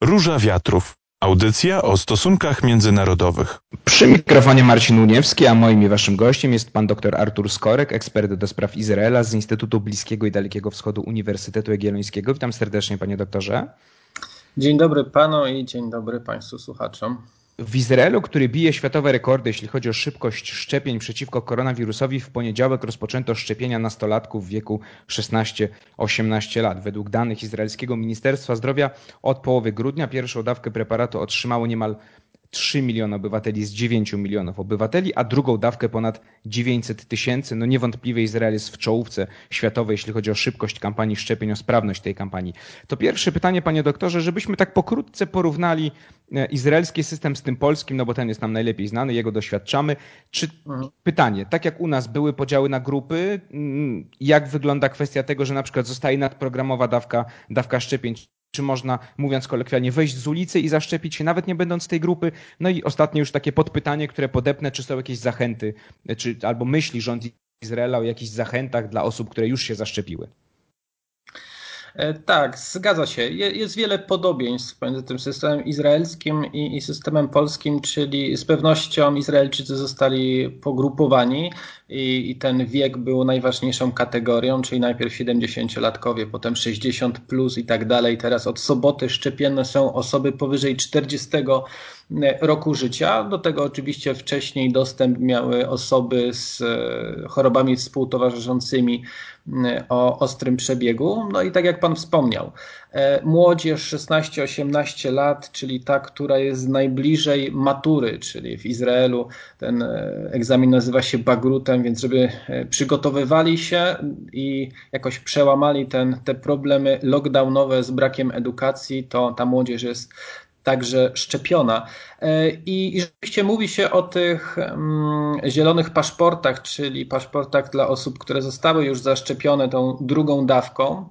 Róża Wiatrów. Audycja o stosunkach międzynarodowych. Przy mikrofonie Marcin Uniewski, a moim i waszym gościem jest pan dr Artur Skorek, ekspert do spraw Izraela z Instytutu Bliskiego i Dalekiego Wschodu Uniwersytetu Jagiellońskiego. Witam serdecznie panie doktorze. Dzień dobry panu i dzień dobry państwu słuchaczom. W Izraelu, który bije światowe rekordy, jeśli chodzi o szybkość szczepień przeciwko koronawirusowi, w poniedziałek rozpoczęto szczepienia nastolatków w wieku 16-18 lat. Według danych izraelskiego Ministerstwa Zdrowia od połowy grudnia pierwszą dawkę preparatu otrzymało niemal 3 miliony obywateli z 9 milionów obywateli, a drugą dawkę ponad 900 tysięcy. No niewątpliwie Izrael jest w czołówce światowej, jeśli chodzi o szybkość kampanii szczepień, o sprawność tej kampanii. To pierwsze pytanie, panie doktorze, żebyśmy tak pokrótce porównali izraelski system z tym polskim, no bo ten jest nam najlepiej znany, jego doświadczamy. Czy mhm. pytanie, tak jak u nas były podziały na grupy, mm, jak wygląda kwestia tego, że na przykład zostaje nadprogramowa dawka, dawka szczepień, czy można, mówiąc kolokwialnie, wejść z ulicy i zaszczepić się, nawet nie będąc z tej grupy. No i ostatnie już takie podpytanie, które podepnę, czy są jakieś zachęty, czy albo myśli rząd Izraela o jakichś zachętach dla osób, które już się zaszczepiły. E, tak, zgadza się. Jest wiele podobieństw pomiędzy tym systemem izraelskim i, systemem polskim, czyli z pewnością Izraelczycy zostali pogrupowani i, i ten wiek był najważniejszą kategorią, czyli najpierw 70-latkowie, potem 60 plus i tak dalej. Teraz od soboty szczepione są osoby powyżej 40 roku życia. Do tego oczywiście wcześniej dostęp miały osoby z e, chorobami współtowarzyszącymi o ostrym przebiegu. No i tak jak Pan wspomniał, e, młodzież 16-18 lat, czyli ta, która jest najbliżej matury, czyli w Izraelu ten e, egzamin nazywa się bagrutem, więc żeby przygotowywali się i jakoś przełamali ten, te problemy lockdownowe z brakiem edukacji, to ta młodzież jest także szczepiona. E, I, I rzeczywiście mówi się o tych mm, zielonych paszportach, czyli paszportach dla osób, które zostały już zaszczepione tą drugą dawką.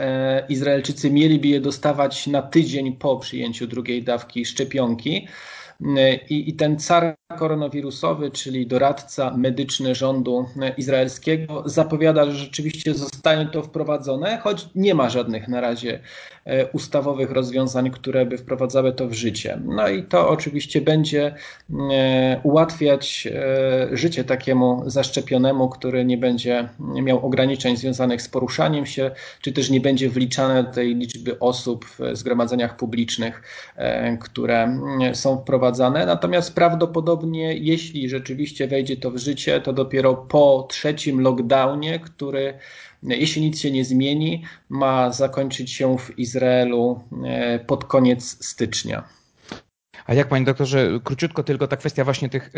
E, Izraelczycy mieliby je dostawać na tydzień po przyjęciu drugiej dawki szczepionki. I, I, ten car koronawirusowy, czyli doradca medyczny rządu izraelskiego, zapowiada, że rzeczywiście zostanie to wprowadzone, choć nie ma żadnych na razie e, ustawowych rozwiązań, które by wprowadzały to w życie. No i to oczywiście będzie e, ułatwiać e, życie takiemu zaszczepionemu, który nie będzie miał ograniczeń związanych z poruszaniem się, czy też nie będzie wliczane do tej liczby osób w zgromadzeniach publicznych, które są wprowadzane. Natomiast prawdopodobnie, jeśli rzeczywiście wejdzie to w życie, to dopiero po trzecim lockdownie, który jeśli nic się nie zmieni, ma zakończyć się w Izraelu e, pod koniec stycznia. A jak panie doktorze, króciutko tylko ta kwestia właśnie tych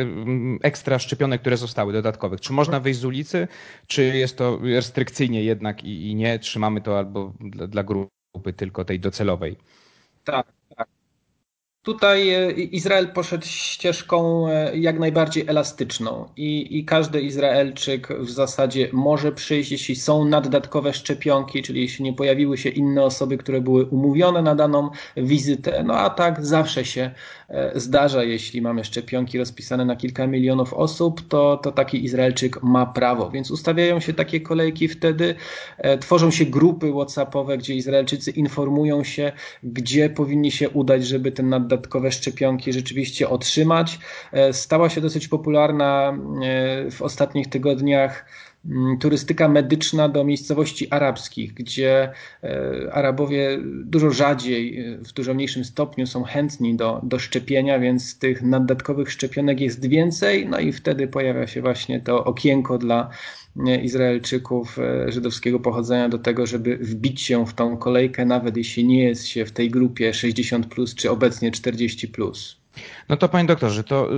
ekstra szczepionek, które zostały dodatkowych. Czy można wyjść z ulicy, czy jest to restrykcyjnie jednak i, i nie trzymamy to albo dla, dla grupy tylko tej docelowej? Tak. Tutaj e, Izrael poszedł ścieżką e, jak najbardziej elastyczną i, i, każdy Izraelczyk w zasadzie może przyjść, jeśli są naddatkowe szczepionki, czyli jeśli nie pojawiły się inne osoby, które były umówione na daną wizytę. No a tak zawsze się e, zdarza, jeśli mamy szczepionki rozpisane na kilka milionów osób, to, to taki Izraelczyk ma prawo. Więc ustawiają się takie kolejki wtedy, tworzą się grupy WhatsAppowe, gdzie Izraelczycy informują się, gdzie powinni się udać, żeby ten naddatkowy dodatkowe szczepionki rzeczywiście otrzymać. E, stała się dosyć popularna e, w ostatnich tygodniach turystyka medyczna do miejscowości arabskich, gdzie e, Arabowie dużo rzadziej, w dużo mniejszym stopniu są chętni do, do szczepienia, więc tych dodatkowych szczepionek jest więcej, no i wtedy pojawia się właśnie to okienko dla Izraelczyków żydowskiego pochodzenia do tego, żeby wbić się w tą kolejkę, nawet jeśli nie jest się w tej grupie 60 plus czy obecnie 40 plus. No to panie doktorze, to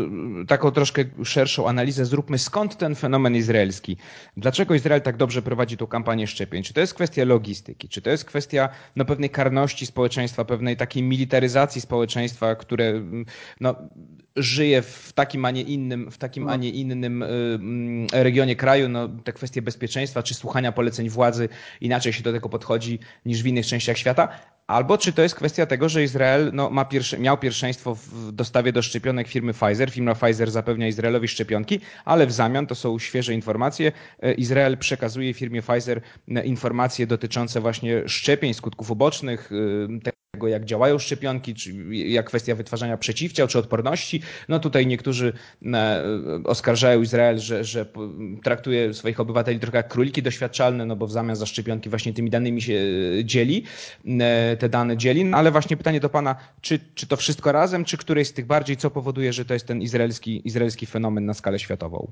y, taką troszkę szerszą analizę zróbmy. Skąd ten fenomen izraelski? Dlaczego Izrael tak dobrze prowadzi tą kampanię szczepień? Czy to jest kwestia logistyki? Czy to jest kwestia no, pewnej karności społeczeństwa, pewnej takiej militaryzacji społeczeństwa, które mm, no, żyje w takim, a nie innym, w takim, a nie innym y, mm, regionie kraju? No, te kwestie bezpieczeństwa czy słuchania poleceń władzy, inaczej się do tego podchodzi niż w innych częściach świata? Albo czy to jest kwestia tego, że Izrael no, ma pierwsze, miał pierwszeństwo w dostawie do szczepionek firmy Pfizer. Firma Pfizer zapewnia Izraelowi szczepionki, ale w zamian, to są świeże informacje, e, Izrael przekazuje firmie Pfizer e, informacje dotyczące właśnie szczepień, skutków ubocznych, tego, jak działają szczepionki, czy jak kwestia wytwarzania przeciwciał czy odporności. No tutaj niektórzy e, oskarżają Izrael, że, że traktuje swoich obywateli trochę jak króliki doświadczalne, no bo w zamian za szczepionki właśnie tymi danymi się e, dzieli, e, te dane dzieli. No ale właśnie pytanie do Pana, czy, czy to wszystko razem, czy któreś z tych bardziej, co powoduje, że to jest ten izraelski, izraelski fenomen na skalę światową?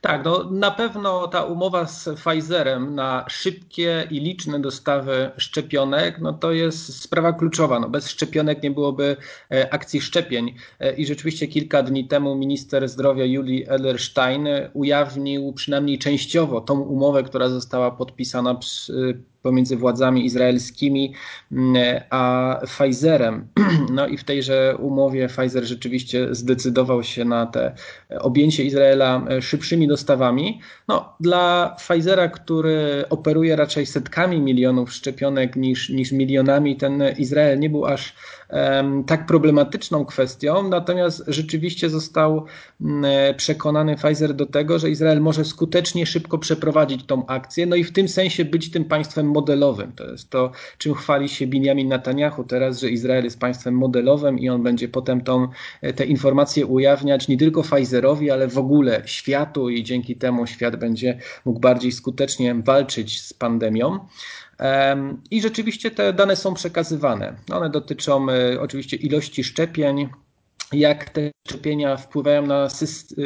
Tak, no na pewno ta umowa z Pfizerem na szybkie i liczne dostawy szczepionek, no to jest sprawa kluczowa. No bez szczepionek nie byłoby e, akcji szczepień. E, I rzeczywiście kilka dni temu minister zdrowia Julie Ellerstein ujawnił przynajmniej częściowo tą umowę, która została podpisana przy, pomiędzy władzami izraelskimi mm, a Pfizerem. No i w tejże umowie Pfizer rzeczywiście zdecydował się na te objęcie Izraela e, szybszymi dostawami. No, dla Pfizera, który operuje raczej setkami milionów szczepionek niż, niż milionami, ten Izrael nie był aż tak problematyczną kwestią, natomiast rzeczywiście został mm, przekonany Pfizer do tego, że Izrael może skutecznie, szybko przeprowadzić tą akcję, no i w tym sensie być tym państwem modelowym. To jest to, czym chwali się Benjamin Netanyahu teraz, że Izrael jest państwem modelowym i on będzie potem tą, e, te informacje ujawniać nie tylko Pfizerowi, ale w ogóle światu i dzięki temu świat będzie mógł bardziej skutecznie walczyć z pandemią. I rzeczywiście te dane są przekazywane. One dotyczą e, oczywiście ilości szczepień, jak te szczepienia wpływają na,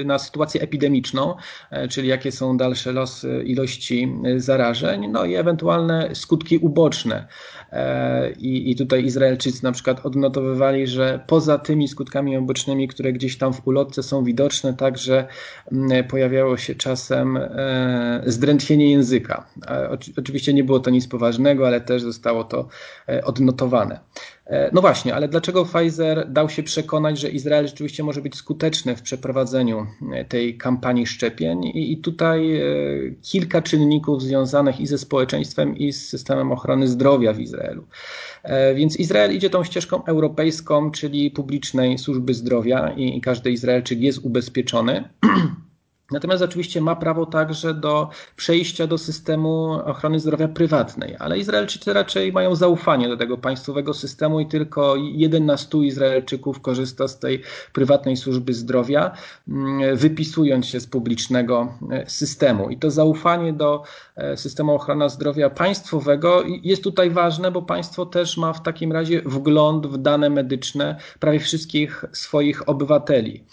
na, sytuację epidemiczną, e, czyli jakie są dalsze losy ilości e, zarażeń, no i ewentualne skutki uboczne. E, I, I tutaj Izraelczycy na przykład odnotowywali, że poza tymi skutkami ubocznymi, które gdzieś tam w ulotce są widoczne, także pojawiało się czasem zdrętwienie języka. Oczywiście nie było to nic poważnego, ale też zostało to odnotowane. No właśnie, ale dlaczego Pfizer dał się przekonać, że Izrael rzeczywiście może być skuteczny w przeprowadzeniu tej kampanii szczepień? I, tutaj kilka czynników związanych i ze społeczeństwem, i z systemem ochrony zdrowia w Izraelu. Izraelu. E, więc Izrael idzie tą ścieżką europejską, czyli publicznej służby zdrowia i każdy Izraelczyk jest ubezpieczony. Natomiast oczywiście ma prawo także do przejścia do systemu ochrony zdrowia prywatnej, ale Izraelczycy raczej mają zaufanie do tego państwowego systemu i tylko jeden na stu Izraelczyków korzysta z tej prywatnej służby zdrowia, mm, wypisując się z publicznego e, systemu. I to zaufanie do e, systemu ochrony zdrowia państwowego jest tutaj ważne, bo państwo też ma w takim razie wgląd w dane medyczne prawie wszystkich swoich obywateli.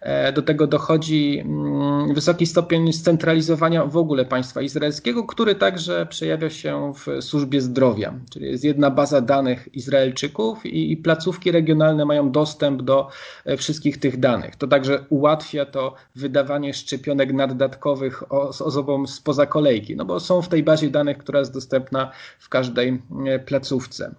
E, do tego dochodzi mm, wysoki stopień scentralizowania w ogóle państwa izraelskiego, który także przejawia się w służbie zdrowia. Czyli jest jedna baza danych Izraelczyków i placówki regionalne mają dostęp do e, wszystkich tych danych. To także ułatwia to wydawanie szczepionek naddatkowych osobom spoza kolejki, no bo są w tej bazie danych, która jest dostępna w każdej e, placówce.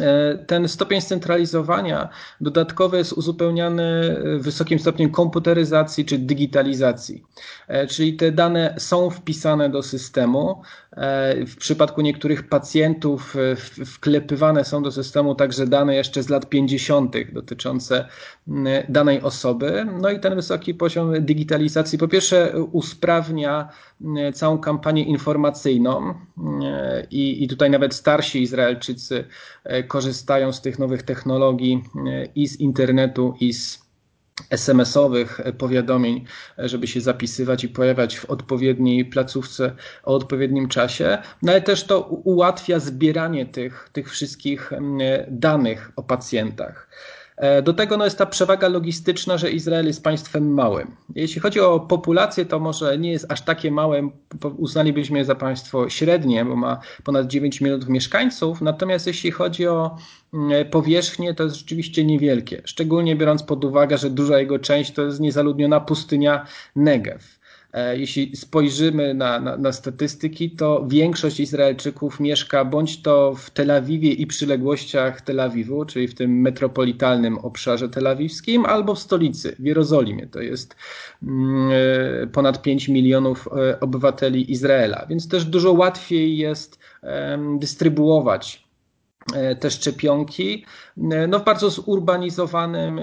E, ten stopień scentralizowania dodatkowo jest uzupełniany wysokim stopniem komputeryzacji czy digitalizacji. E, czyli te dane są wpisane do systemu. E, w przypadku niektórych pacjentów wklepywane są do systemu także dane jeszcze z lat 50. dotyczące danej osoby. No i ten wysoki poziom digitalizacji po pierwsze usprawnia całą kampanię informacyjną i, i tutaj nawet starsi Izraelczycy korzystają z tych nowych technologii e, i z internetu, i z SMS-owych powiadomień, e, żeby się zapisywać i pojawiać w odpowiedniej placówce o odpowiednim czasie, no ale też to ułatwia zbieranie tych, tych wszystkich danych o pacjentach. E, do tego no, jest ta przewaga logistyczna, że Izrael jest państwem małym. Jeśli chodzi o populację, to może nie jest aż takie małe, uznalibyśmy je za państwo średnie, bo ma ponad 9 milionów mieszkańców, natomiast jeśli chodzi o mm, powierzchnię, to jest rzeczywiście niewielkie, szczególnie biorąc pod uwagę, że duża jego część to jest niezaludniona pustynia Negev. E, jeśli spojrzymy na, na, na, statystyki, to większość Izraelczyków mieszka bądź to w Tel Awiwie i przyległościach Tel Awiwu, czyli w tym metropolitalnym obszarze telawiwskim, albo w stolicy, w Jerozolimie. To jest mm, e, ponad 5 milionów e, obywateli Izraela, więc też dużo łatwiej jest dystrybuować te szczepionki no w bardzo zurbanizowanym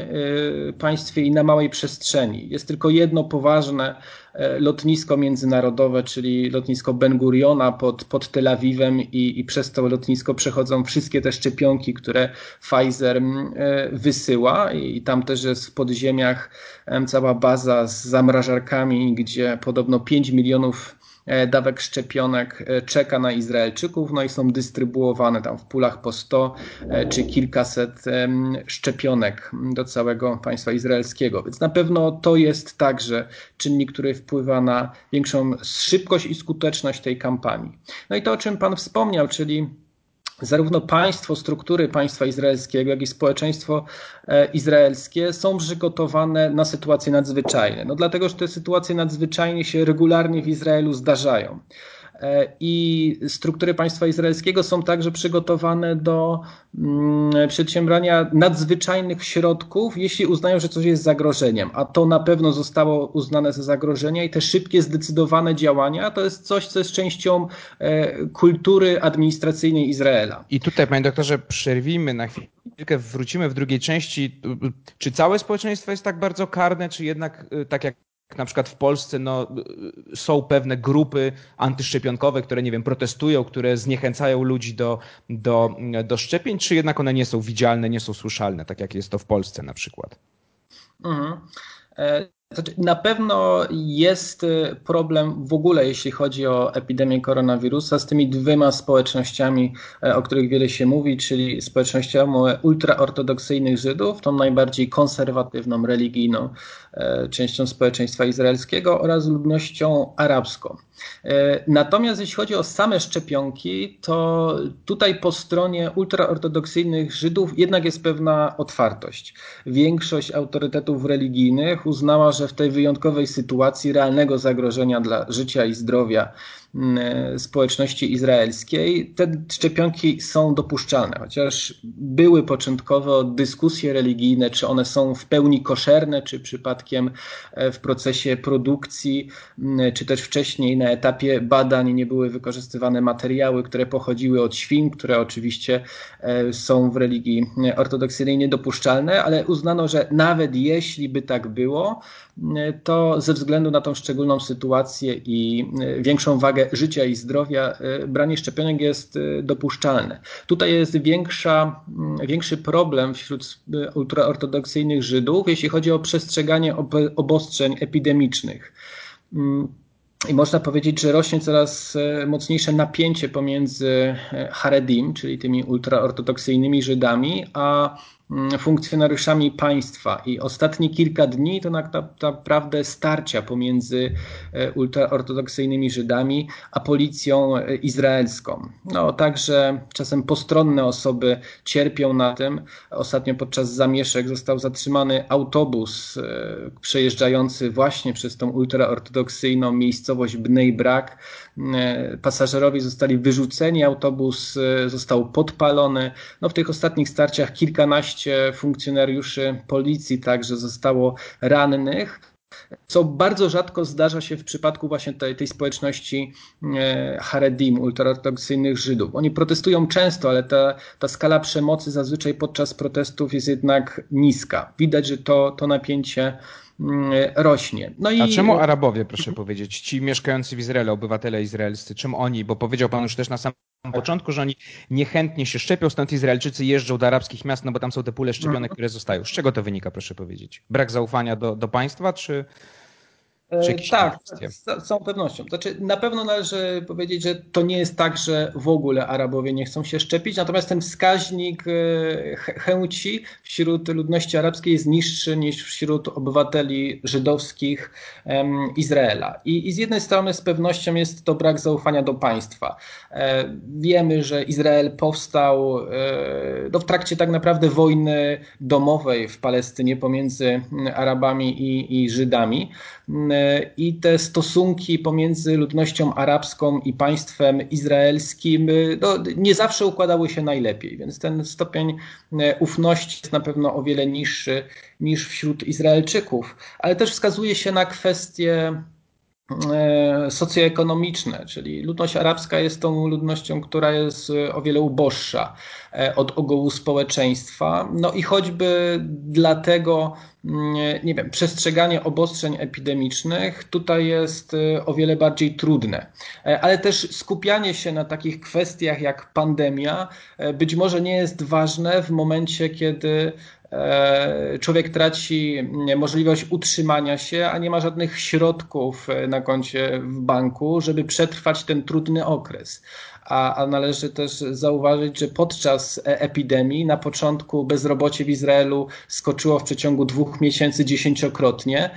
państwie i na małej przestrzeni. Jest tylko jedno poważne lotnisko międzynarodowe, czyli lotnisko Ben Guriona pod, pod Tel Awiwem i, i przez to lotnisko przechodzą wszystkie te szczepionki, które Pfizer wysyła. I tam też jest w podziemiach cała baza z zamrażarkami, gdzie podobno 5 milionów E, dawek szczepionek e, czeka na Izraelczyków, no i są dystrybuowane tam w pulach po 100 e, czy kilkaset szczepionek do całego państwa izraelskiego. Więc na pewno to jest także czynnik, który wpływa na większą szybkość i skuteczność tej kampanii. No i to, o czym Pan wspomniał, czyli zarówno państwo, struktury państwa izraelskiego, jak i społeczeństwo e, izraelskie są przygotowane na sytuacje nadzwyczajne. No dlatego, że te sytuacje nadzwyczajne się regularnie w Izraelu zdarzają. E, I struktury państwa izraelskiego są także przygotowane do mm, przedsiębrania nadzwyczajnych środków, jeśli uznają, że coś jest zagrożeniem. A to na pewno zostało uznane za zagrożenie i te szybkie, zdecydowane działania to jest coś, co jest częścią e, kultury administracyjnej Izraela. I tutaj, panie doktorze, przerwijmy na chwilkę, wrócimy w drugiej części. Czy całe społeczeństwo jest tak bardzo karne, czy jednak e, tak jak na przykład w Polsce no, są pewne grupy antyszczepionkowe, które nie wiem, protestują, które zniechęcają ludzi do, do, do szczepień, czy jednak one nie są widzialne, nie są słyszalne, tak jak jest to w Polsce na przykład? Mhm. Znaczy, na pewno jest y, problem w ogóle, jeśli chodzi o epidemię koronawirusa, z tymi dwiema społecznościami, e, o których wiele się mówi, czyli społecznością ultraortodoksyjnych Żydów, tą najbardziej konserwatywną, religijną e, częścią społeczeństwa izraelskiego oraz ludnością arabską. E, natomiast jeśli chodzi o same szczepionki, to tutaj po stronie ultraortodoksyjnych Żydów jednak jest pewna otwartość. Większość autorytetów religijnych uznała, że w tej wyjątkowej sytuacji realnego zagrożenia dla życia i zdrowia społeczności izraelskiej, te szczepionki są dopuszczalne, chociaż były początkowo dyskusje religijne, czy one są w pełni koszerne, czy przypadkiem e, w procesie produkcji, mm, czy też wcześniej na etapie badań nie były wykorzystywane materiały, które pochodziły od świn, które oczywiście e, są w religii ortodoksyjnej niedopuszczalne, ale uznano, że nawet jeśli by tak było, to ze względu na tą szczególną sytuację i większą wagę życia i zdrowia, e, branie szczepionek jest e, dopuszczalne. Tutaj jest większa, większy problem wśród ultraortodoksyjnych Żydów, jeśli chodzi o przestrzeganie obostrzeń epidemicznych. Mm, I można powiedzieć, że rośnie coraz mocniejsze napięcie pomiędzy Haredim, czyli tymi ultraortodoksyjnymi Żydami, a Mm, funkcjonariuszami państwa i ostatnie kilka dni to naprawdę starcia pomiędzy e, ultraortodoksyjnymi Żydami a policją e, izraelską. No, także czasem postronne osoby cierpią na tym. Ostatnio podczas zamieszek został zatrzymany autobus e, przejeżdżający właśnie przez tą ultraortodoksyjną miejscowość Bnei Brak. Pasażerowie zostali wyrzuceni, autobus został podpalony. No, w tych ostatnich starciach kilkanaście 12 funkcjonariuszy policji także zostało rannych co bardzo rzadko zdarza się w przypadku właśnie tej, tej społeczności e, Haredim, ultraortodoksyjnych Żydów. Oni protestują często, ale ta, ta skala przemocy zazwyczaj podczas protestów jest jednak niska. Widać, że to, to napięcie rośnie. No i... A czemu Arabowie, proszę powiedzieć, ci mieszkający w Izraelu, obywatele izraelscy, czym oni, bo powiedział Pan już też na samym początku, że oni niechętnie się szczepią, stąd Izraelczycy jeżdżą do arabskich miast, no bo tam są te pule szczepionek, mhm. które zostają. Z czego to wynika, proszę powiedzieć? Brak zaufania do, do państwa, czy, E, tak, z całą pewnością. Znaczy, na pewno należy powiedzieć, że to nie jest tak, że w ogóle Arabowie nie chcą się szczepić, natomiast ten wskaźnik e, chęci wśród ludności arabskiej jest niższy niż wśród obywateli żydowskich um, Izraela. I, I, z jednej strony z pewnością jest to brak zaufania do państwa. E, wiemy, że Izrael powstał e, no, w trakcie tak naprawdę wojny domowej w Palestynie pomiędzy Arabami i, i Żydami i te stosunki pomiędzy ludnością arabską i państwem izraelskim no, nie zawsze układały się najlepiej, więc ten stopień e, ufności jest na pewno o wiele niższy niż wśród Izraelczyków, ale też wskazuje się na kwestię E, socjoekonomiczne, czyli ludność arabska jest tą ludnością, która jest e, o wiele uboższa e, od ogółu społeczeństwa. No i choćby dlatego, mm, nie wiem, przestrzeganie obostrzeń epidemicznych tutaj jest o wiele bardziej trudne. Ale też skupianie się na takich kwestiach jak pandemia być może nie jest ważne w momencie, kiedy E, człowiek traci możliwość utrzymania się, a nie ma żadnych środków e, na koncie w banku, żeby przetrwać ten trudny okres. A, a, należy też zauważyć, że podczas e, epidemii na początku bezrobocie w Izraelu skoczyło w przeciągu dwóch miesięcy dziesięciokrotnie.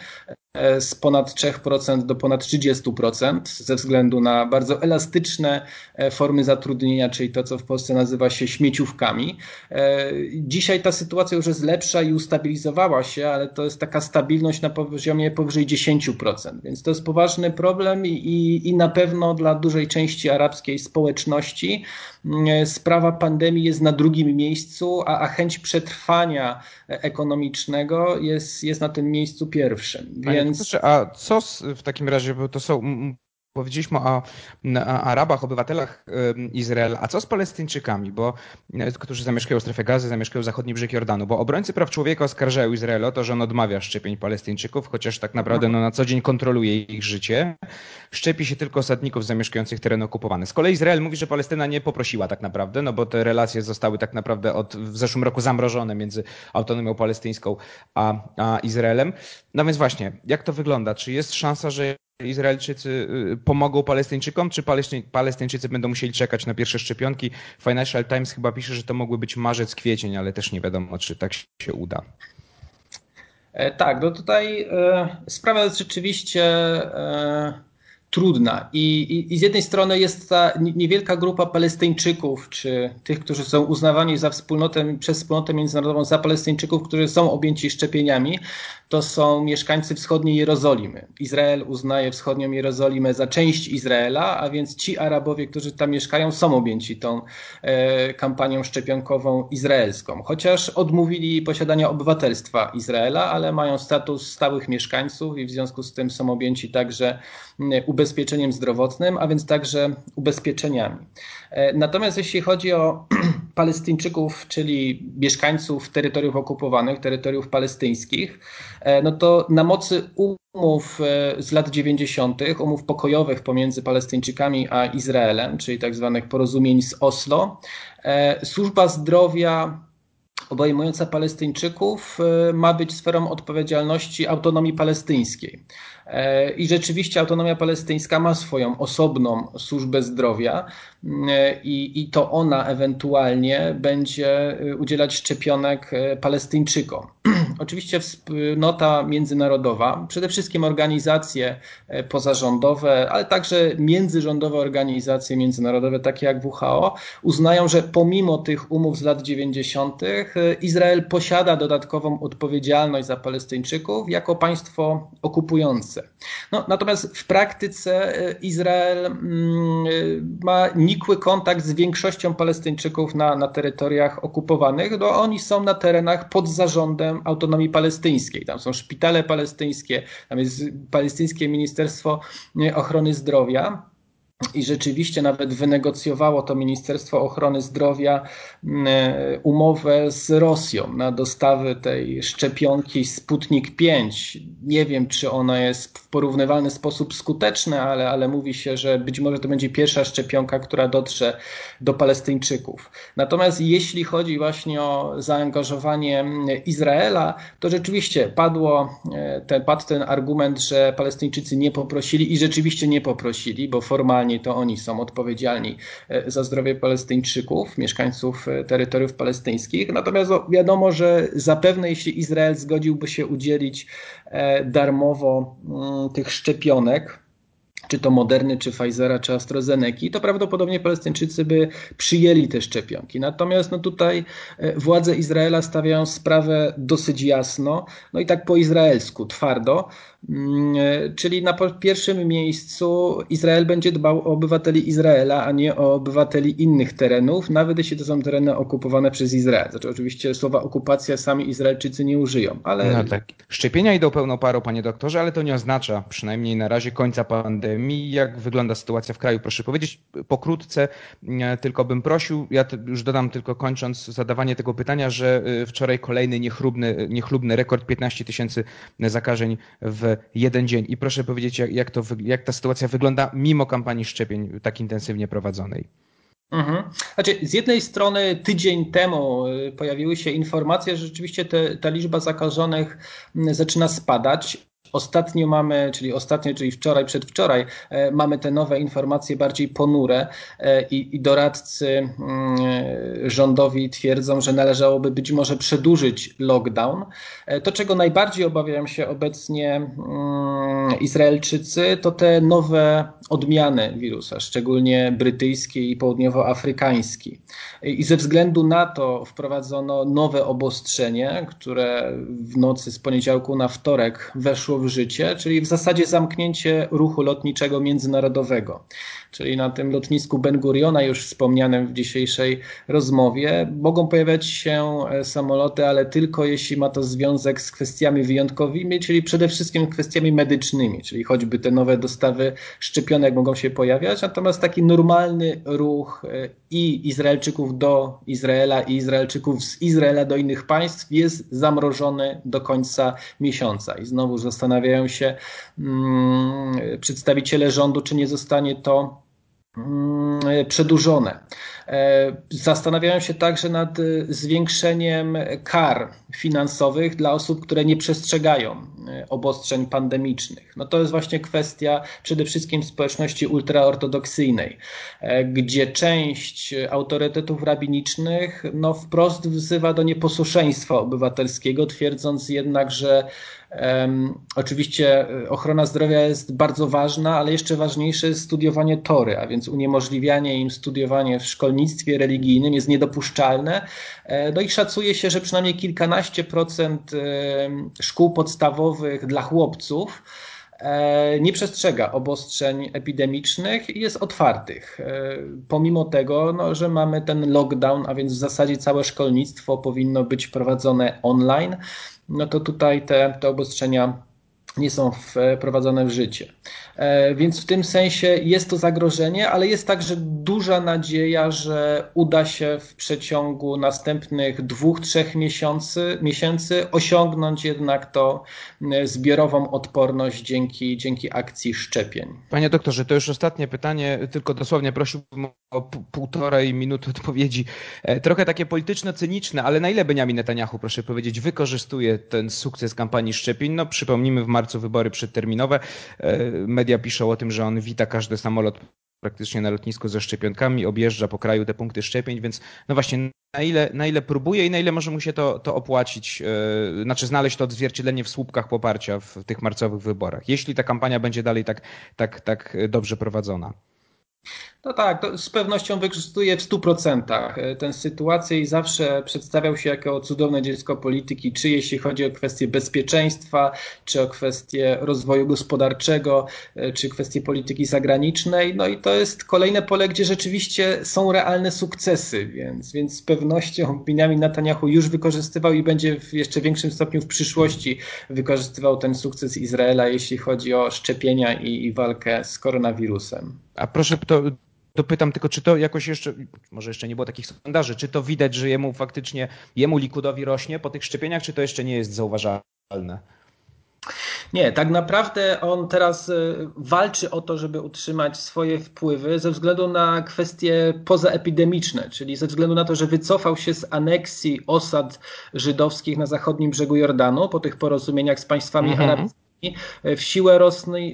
E, z ponad 3% do ponad 30% ze względu na bardzo elastyczne e, formy zatrudnienia, czyli to, co w Polsce nazywa się śmieciówkami. E, dzisiaj ta sytuacja już jest lepsza i ustabilizowała się, ale to jest taka stabilność na poziomie powyżej 10%, więc to jest poważny problem i, i na pewno dla dużej części arabskiej społeczności sprawa pandemii jest na drugim miejscu, a, a chęć przetrwania ekonomicznego jest, jest na tym miejscu pierwszym. Więc... A co w takim razie, bo to są Powiedzieliśmy o, Arabach, obywatelach Izraela, a co z Palestyńczykami, bo, e, którzy zamieszkują w strefie gazy, zamieszkują zachodni brzeg Jordanu, bo obrońcy praw człowieka oskarżają Izrael o to, że on odmawia szczepień Palestyńczyków, chociaż tak naprawdę no, na co dzień kontroluje ich życie. Szczepi się tylko osadników zamieszkujących tereny okupowane. Z kolei Izrael mówi, że Palestyna nie poprosiła tak naprawdę, no bo te relacje zostały tak naprawdę od, w zeszłym roku zamrożone między autonomią palestyńską a, a Izraelem. No więc właśnie, jak to wygląda? Czy jest szansa, że Izraelczycy y, pomogą Palestyńczykom, czy Palestyńczycy będą musieli czekać na pierwsze szczepionki? Financial Times chyba pisze, że to mogły być marzec, kwiecień, ale też nie wiadomo, czy tak się uda. E, tak, no tutaj e, sprawa jest rzeczywiście e, trudna. I, i, I, z jednej strony jest ta niewielka grupa Palestyńczyków, czy tych, którzy są uznawani za wspólnotę, przez wspólnotę międzynarodową za Palestyńczyków, którzy są objęci szczepieniami, to są mieszkańcy wschodniej Jerozolimy. Izrael uznaje wschodnią Jerozolimę za część Izraela, a więc ci Arabowie, którzy tam mieszkają, są objęci tą e, kampanią szczepionkową izraelską. Chociaż odmówili posiadania obywatelstwa Izraela, ale mają status stałych mieszkańców i w związku z tym są objęci także ubezpieczeniem zdrowotnym, a więc także ubezpieczeniami. E, natomiast jeśli chodzi o Palestyńczyków, czyli mieszkańców terytoriów okupowanych, terytoriów palestyńskich, e, no to na mocy umów e, z lat 90., umów pokojowych pomiędzy Palestyńczykami a Izraelem, czyli tak zwanych porozumień z Oslo, służba zdrowia obejmująca Palestyńczyków ma być sferą odpowiedzialności autonomii palestyńskiej. E, I rzeczywiście autonomia palestyńska ma swoją osobną służbę zdrowia e, i, i to ona ewentualnie będzie e, udzielać szczepionek Palestyńczykom. Oczywiście wspólnota międzynarodowa, przede wszystkim organizacje pozarządowe, ale także międzyrządowe organizacje międzynarodowe, takie jak WHO, uznają, że pomimo tych umów z lat 90. Izrael posiada dodatkową odpowiedzialność za Palestyńczyków jako państwo okupujące. No, natomiast w praktyce e, Izrael mm, e, ma nikły kontakt z większością Palestyńczyków na, na terytoriach okupowanych. No, oni są na terenach pod zarządem autonomii palestyńskiej. Tam są szpitale palestyńskie, tam jest palestyńskie Ministerstwo Ochrony Zdrowia. I rzeczywiście nawet wynegocjowało to Ministerstwo Ochrony Zdrowia mm, e, umowę z Rosją na dostawy tej szczepionki Sputnik 5. Nie wiem, czy ona jest w porównywalny sposób skuteczna, ale, ale mówi się, że być może to będzie pierwsza szczepionka, która dotrze do Palestyńczyków. Natomiast jeśli chodzi właśnie o zaangażowanie mm, Izraela, to rzeczywiście padło e, ten, padł ten argument, że Palestyńczycy nie poprosili i rzeczywiście nie poprosili, bo formalnie to oni są odpowiedzialni e, za zdrowie Palestyńczyków, mieszkańców e, terytoriów palestyńskich. Natomiast wiadomo, że zapewne jeśli Izrael zgodziłby się udzielić e, darmowo mm, tych szczepionek, czy to Moderny, czy Pfizera, czy AstraZeneca, to prawdopodobnie Palestyńczycy by przyjęli te szczepionki. Natomiast no tutaj władze Izraela stawiają sprawę dosyć jasno, no i tak po izraelsku, twardo, czyli na pierwszym miejscu Izrael będzie dbał o obywateli Izraela, a nie o obywateli innych terenów, nawet jeśli to są tereny okupowane przez Izrael. Znaczy oczywiście słowa okupacja sami Izraelczycy nie użyją, ale... No tak. Szczepienia idą pełną parą, panie doktorze, ale to nie oznacza, przynajmniej na razie, końca pandemii. Jak wygląda sytuacja w kraju? Proszę powiedzieć pokrótce, e, tylko bym prosił, ja już dodam tylko kończąc zadawanie tego pytania, że e, wczoraj kolejny niechlubny, niechlubny rekord 15 tysięcy zakażeń w jeden dzień. I proszę powiedzieć, jak, jak, to, jak ta sytuacja wygląda mimo kampanii szczepień tak intensywnie prowadzonej. Mhm. Znaczy, z jednej strony tydzień temu e, pojawiły się informacje, że rzeczywiście te, ta liczba zakażonych zaczyna spadać. Ostatnio mamy, czyli ostatnio, czyli wczoraj, przedwczoraj, e, mamy te nowe informacje bardziej ponure e, i, i doradcy mm, rządowi twierdzą, że należałoby być może przedłużyć lockdown. E, to, czego najbardziej obawiają się obecnie mm, Izraelczycy, to te nowe odmiany wirusa, szczególnie brytyjski i południowoafrykański. I ze względu na to wprowadzono nowe obostrzenie, które w nocy z poniedziałku na wtorek weszło w życie, czyli w zasadzie zamknięcie ruchu lotniczego międzynarodowego. Czyli na tym lotnisku Ben Guriona, już wspomnianym w dzisiejszej rozmowie, mogą pojawiać się e, samoloty, ale tylko jeśli ma to związek z kwestiami wyjątkowymi, czyli przede wszystkim kwestiami medycznymi, czyli choćby te nowe dostawy szczepionek mogą się pojawiać, natomiast taki normalny ruch e, i Izraelczyków do Izraela i Izraelczyków z Izraela do innych państw jest zamrożony do końca miesiąca. I znowu zastanawiają się hmm, przedstawiciele rządu, czy nie zostanie to Mm, przedłużone. E, zastanawiają się także nad e, zwiększeniem kar finansowych dla osób, które nie przestrzegają e, obostrzeń pandemicznych. No to jest właśnie kwestia przede wszystkim społeczności ultraortodoksyjnej, gdzie część autorytetów rabinicznych no wprost wzywa do nieposłuszeństwa obywatelskiego, twierdząc jednak, że oczywiście ochrona zdrowia jest bardzo ważna, ale jeszcze ważniejsze jest studiowanie tory, a więc uniemożliwianie im studiowanie w szkolnictwie religijnym jest niedopuszczalne. E, no i szacuje się, że przynajmniej kilkanaście procent szkół podstawowych dla chłopców e, nie przestrzega obostrzeń epidemicznych i jest otwartych. E, pomimo tego, no, że mamy ten lockdown, a więc w zasadzie całe szkolnictwo powinno być prowadzone online no to tutaj te, te obostrzenia nie są wprowadzone w życie. E, więc w tym sensie jest to zagrożenie, ale jest także duża nadzieja, że uda się w przeciągu następnych dwóch, trzech miesięcy, miesięcy osiągnąć jednak e, zbiorową odporność dzięki, dzięki akcji szczepień. Panie doktorze, to już ostatnie pytanie, tylko dosłownie prosiłbym półtorej minuty odpowiedzi. E, trochę takie polityczno-cyniczne, ale na ile Benjamin Netanyahu, proszę powiedzieć, wykorzystuje ten sukces kampanii szczepień? No przypomnijmy w marcu wybory przedterminowe media piszą o tym, że on wita każdy samolot praktycznie na lotnisku ze szczepionkami, objeżdża po kraju te punkty szczepień, więc no właśnie na ile, na ile próbuje i na ile może mu się to, to opłacić, yy, znaczy znaleźć to odzwierciedlenie w słupkach poparcia w tych marcowych wyborach, jeśli ta kampania będzie dalej tak, tak, tak dobrze prowadzona. No tak, z pewnością wykorzystuje w 100% e, tę sytuację i zawsze przedstawiał się jako cudowne dziecko polityki, czy jeśli chodzi o kwestie bezpieczeństwa, czy o kwestie rozwoju gospodarczego, e, czy kwestie polityki zagranicznej. No i to jest kolejne pole, gdzie rzeczywiście są realne sukcesy, więc, więc z pewnością Benjamin Netanyahu już wykorzystywał i będzie w jeszcze większym stopniu w przyszłości wykorzystywał ten sukces Izraela, jeśli chodzi o szczepienia i, i walkę z koronawirusem. A proszę to dopytam tylko, czy to jakoś jeszcze, może jeszcze nie było takich sondaży, czy to widać, że jemu faktycznie, jemu Likudowi rośnie po tych szczepieniach, czy to jeszcze nie jest zauważalne? Nie, tak naprawdę on teraz y, walczy o to, żeby utrzymać swoje wpływy ze względu na kwestie pozaepidemiczne, czyli ze względu na to, że wycofał się z aneksji osad żydowskich na zachodnim brzegu Jordanu po tych porozumieniach z państwami mhm. arabskimi w siłę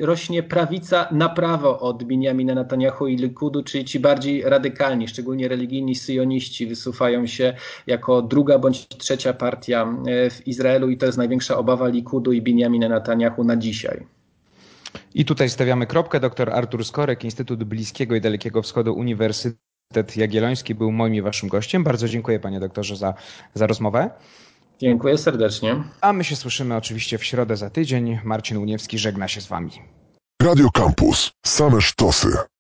rośnie prawica na prawo od Benjamina Netanyahu i Likudu, czyli ci bardziej radykalni, szczególnie religijni syjoniści wysuwają się jako druga bądź trzecia partia e, w Izraelu i to jest największa obawa Likudu i Benjamina Netanyahu na dzisiaj. I tutaj stawiamy kropkę. Dr Artur Skorek, Instytut Bliskiego i Dalekiego Wschodu, Uniwersytet Jagielloński był moim i waszym gościem. Bardzo dziękuję panie doktorze za, za rozmowę. Dziękuję serdecznie. A my się słyszymy oczywiście w środę za tydzień. Marcin Uniewski żegna się z wami. Radio Campus. Same sztosy.